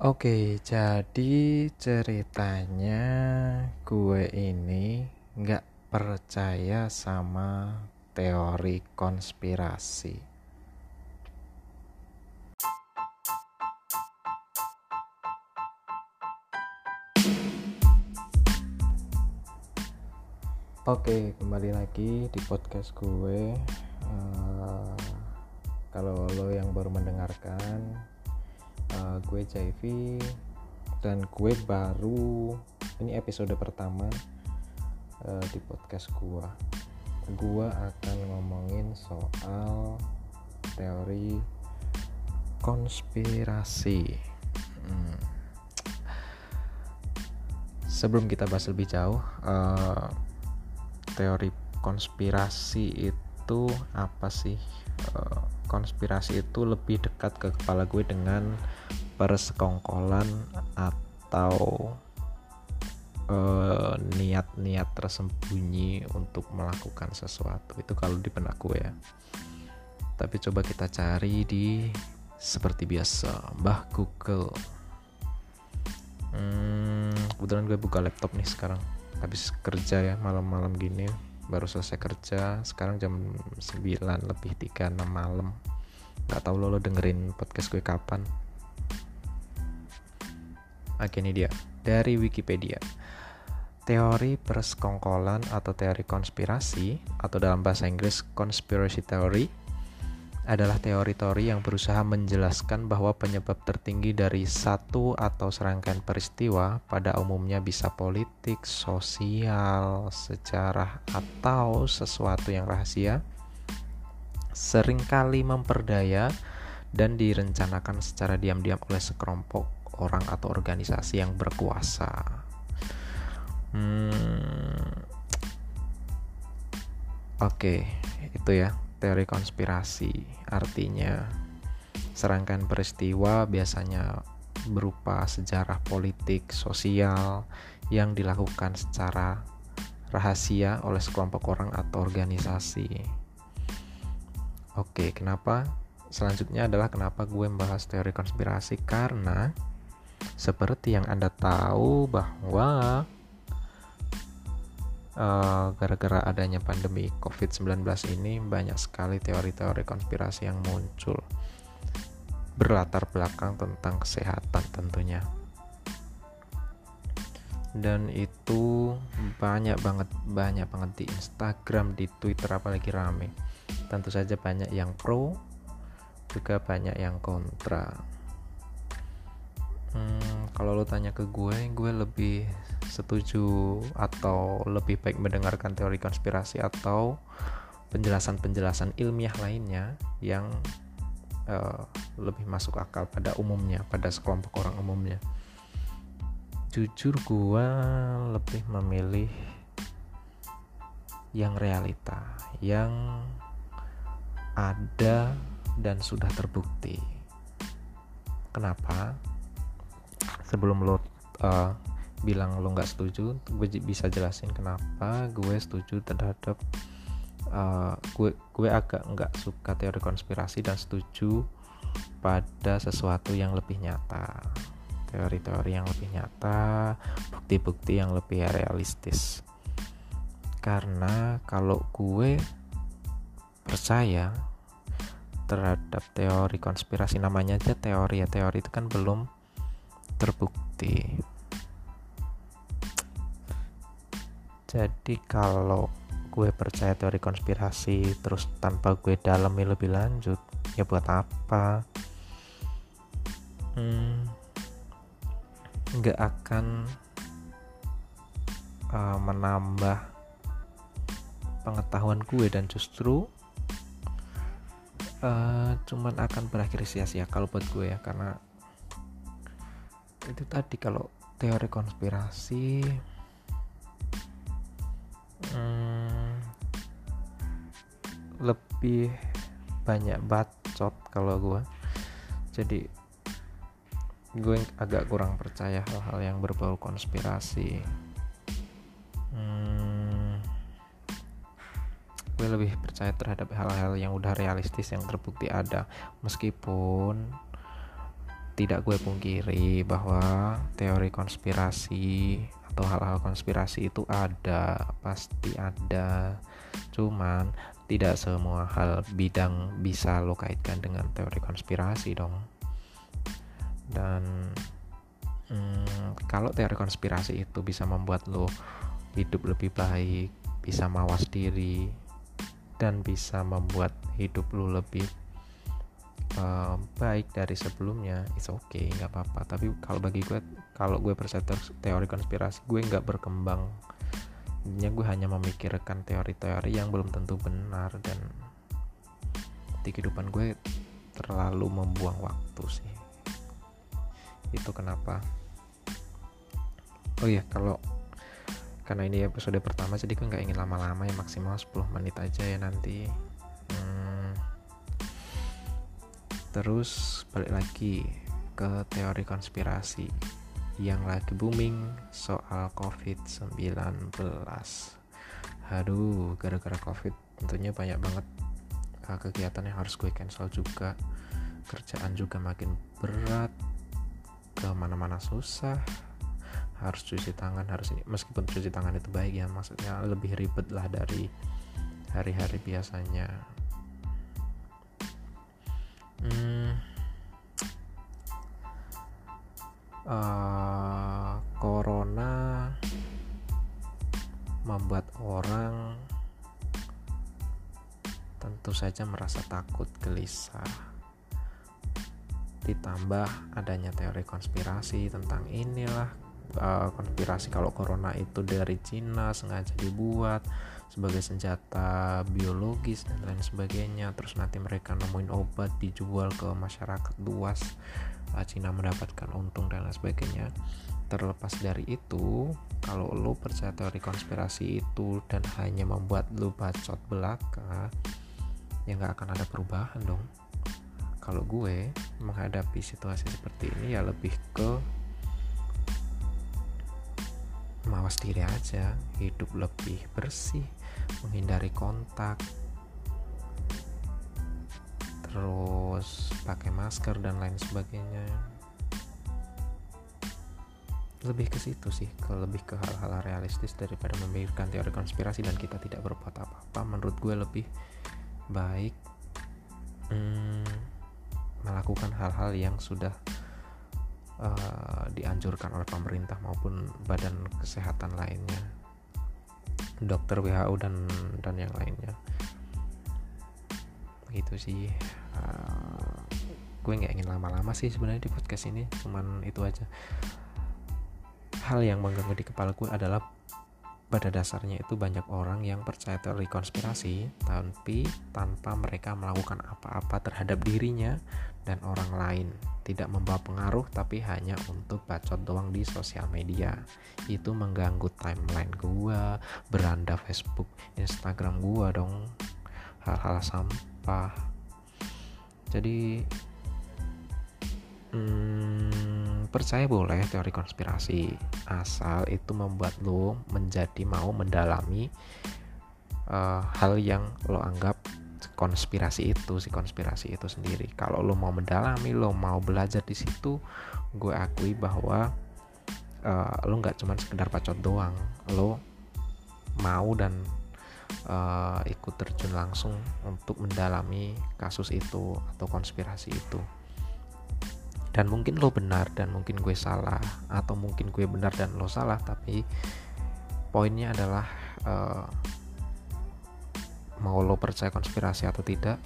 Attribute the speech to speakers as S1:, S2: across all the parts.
S1: Oke, jadi ceritanya gue ini nggak percaya sama teori konspirasi. Oke, kembali lagi di podcast gue. Uh, kalau lo yang baru mendengarkan, uh, gue JV dan gue baru ini episode pertama uh, di podcast gue gue akan ngomongin soal teori konspirasi. Hmm. sebelum kita bahas lebih jauh uh, teori konspirasi itu apa sih? Uh, konspirasi itu lebih dekat ke kepala gue dengan persekongkolan atau eh, niat-niat uh, tersembunyi untuk melakukan sesuatu. Itu kalau di benak gue ya. Tapi coba kita cari di seperti biasa Mbah Google. Hmm, kebetulan gue buka laptop nih sekarang. Habis kerja ya malam-malam gini baru selesai kerja sekarang jam 9 lebih 36 malam. Nggak tahu lo, lo dengerin podcast gue kapan. Oke ini dia. Dari Wikipedia. Teori persekongkolan atau teori konspirasi atau dalam bahasa Inggris conspiracy theory adalah teori-teori yang berusaha menjelaskan bahwa penyebab tertinggi dari satu atau serangkaian peristiwa pada umumnya bisa politik, sosial, sejarah, atau sesuatu yang rahasia, sering kali memperdaya dan direncanakan secara diam-diam oleh sekelompok orang atau organisasi yang berkuasa. Hmm, Oke, okay, itu ya teori konspirasi. Artinya, serangkaian peristiwa biasanya berupa sejarah politik, sosial yang dilakukan secara rahasia oleh sekelompok orang atau organisasi. Oke, kenapa? Selanjutnya adalah kenapa gue membahas teori konspirasi karena seperti yang Anda tahu bahwa gara-gara uh, adanya pandemi COVID-19 ini banyak sekali teori-teori konspirasi yang muncul berlatar belakang tentang kesehatan tentunya. Dan itu banyak banget banyak banget di Instagram di Twitter apalagi rame. Tentu saja banyak yang pro juga banyak yang kontra. Hmm, kalau lo tanya ke gue gue lebih setuju atau lebih baik mendengarkan teori konspirasi atau penjelasan-penjelasan ilmiah lainnya yang uh, lebih masuk akal pada umumnya pada sekelompok orang umumnya? Jujur gue lebih memilih yang realita yang ada dan sudah terbukti. Kenapa? Sebelum lo uh, bilang lo nggak setuju gue bisa jelasin kenapa gue setuju terhadap uh, gue gue agak nggak suka teori konspirasi dan setuju pada sesuatu yang lebih nyata teori-teori yang lebih nyata bukti-bukti yang lebih realistis karena kalau gue percaya terhadap teori konspirasi namanya aja teori ya teori itu kan belum terbukti. Jadi kalau gue percaya teori konspirasi terus tanpa gue dalami lebih lanjut, ya buat apa? Hmm, nggak akan uh, menambah pengetahuan gue dan justru uh, cuman akan berakhir sia-sia kalau buat gue ya karena itu tadi kalau teori konspirasi lebih banyak bacot kalau gue jadi gue agak kurang percaya hal-hal yang berbau konspirasi. Hmm, gue lebih percaya terhadap hal-hal yang udah realistis yang terbukti ada. Meskipun tidak gue pungkiri bahwa teori konspirasi atau hal-hal konspirasi itu ada pasti ada. Cuman tidak semua hal bidang bisa lo kaitkan dengan teori konspirasi dong. Dan hmm, kalau teori konspirasi itu bisa membuat lo hidup lebih baik bisa mawas diri dan bisa membuat hidup lo lebih uh, baik dari sebelumnya it's okay nggak apa-apa. Tapi kalau bagi gue kalau gue percaya teori konspirasi gue nggak berkembang Intinya gue hanya memikirkan teori-teori yang belum tentu benar dan di kehidupan gue terlalu membuang waktu sih. Itu kenapa. Oh iya kalau karena ini episode pertama jadi gue nggak ingin lama-lama ya maksimal 10 menit aja ya nanti. Terus balik lagi ke teori konspirasi yang lagi booming soal COVID-19. Aduh, gara-gara COVID tentunya banyak banget uh, kegiatan yang harus gue cancel juga. Kerjaan juga makin berat, ke mana-mana susah, harus cuci tangan harus ini meskipun cuci tangan itu baik ya maksudnya lebih ribet lah dari hari-hari biasanya hmm, uh, corona membuat orang tentu saja merasa takut gelisah. Ditambah adanya teori konspirasi tentang inilah uh, konspirasi kalau corona itu dari Cina sengaja dibuat sebagai senjata biologis dan lain sebagainya. Terus nanti mereka nemuin obat dijual ke masyarakat luas uh, Cina mendapatkan untung dan lain sebagainya. Terlepas dari itu kalau lo percaya teori konspirasi itu dan hanya membuat lo bacot belaka ya nggak akan ada perubahan dong. Kalau gue menghadapi situasi seperti ini ya lebih ke mawas diri aja hidup lebih bersih menghindari kontak. Terus pakai masker dan lain sebagainya. Lebih ke situ sih ke lebih ke hal-hal realistis daripada memikirkan teori konspirasi dan kita tidak berbuat apa-apa. Menurut gue lebih baik hmm, melakukan hal-hal yang sudah uh, dianjurkan oleh pemerintah maupun badan kesehatan lainnya dokter WHO dan dan yang lainnya. Begitu sih. Uh, gue nggak ingin lama-lama sih sebenarnya di podcast ini cuman itu aja. Hal yang mengganggu di kepala gue adalah pada dasarnya itu banyak orang yang percaya teori konspirasi tapi tanpa mereka melakukan apa-apa terhadap dirinya dan orang lain. Tidak membawa pengaruh tapi hanya untuk bacot doang di sosial media. Itu mengganggu timeline gua beranda Facebook Instagram gua dong. Hal-hal sampah. Jadi hmm, percaya boleh teori konspirasi asal itu membuat lo menjadi mau mendalami uh, hal yang lo anggap konspirasi itu si konspirasi itu sendiri. Kalau lo mau mendalami lo mau belajar di situ gue akui bahwa uh, lo nggak cuma sekedar pacot doang. Lo mau dan uh, ikut terjun langsung untuk mendalami kasus itu atau konspirasi itu dan mungkin lo benar dan mungkin gue salah atau mungkin gue benar dan lo salah tapi poinnya adalah uh, mau lo percaya konspirasi atau tidak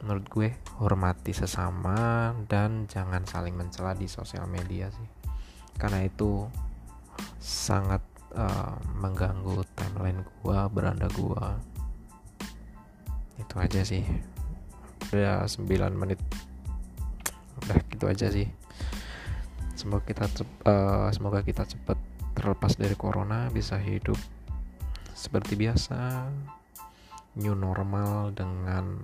S1: menurut gue hormati sesama dan jangan saling mencela di sosial media sih. Karena itu sangat uh, mengganggu timeline gue beranda gue itu aja sih. Udah 9 menit udah gitu aja sih semoga kita uh, semoga kita cepat terlepas dari corona bisa hidup seperti biasa new normal dengan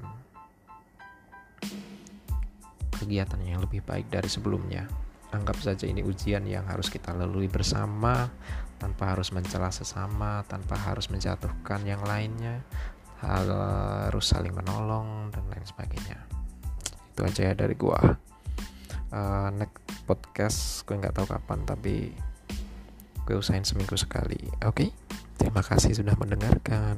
S1: kegiatan yang lebih baik dari sebelumnya. Anggap saja ini ujian yang harus kita lalui bersama tanpa harus mencela sesama, tanpa harus menjatuhkan yang lainnya, harus saling menolong dan lain sebagainya. Itu aja ya dari gua. Uh, next podcast gue nggak tahu kapan tapi gue usahain seminggu sekali oke okay? terima kasih sudah mendengarkan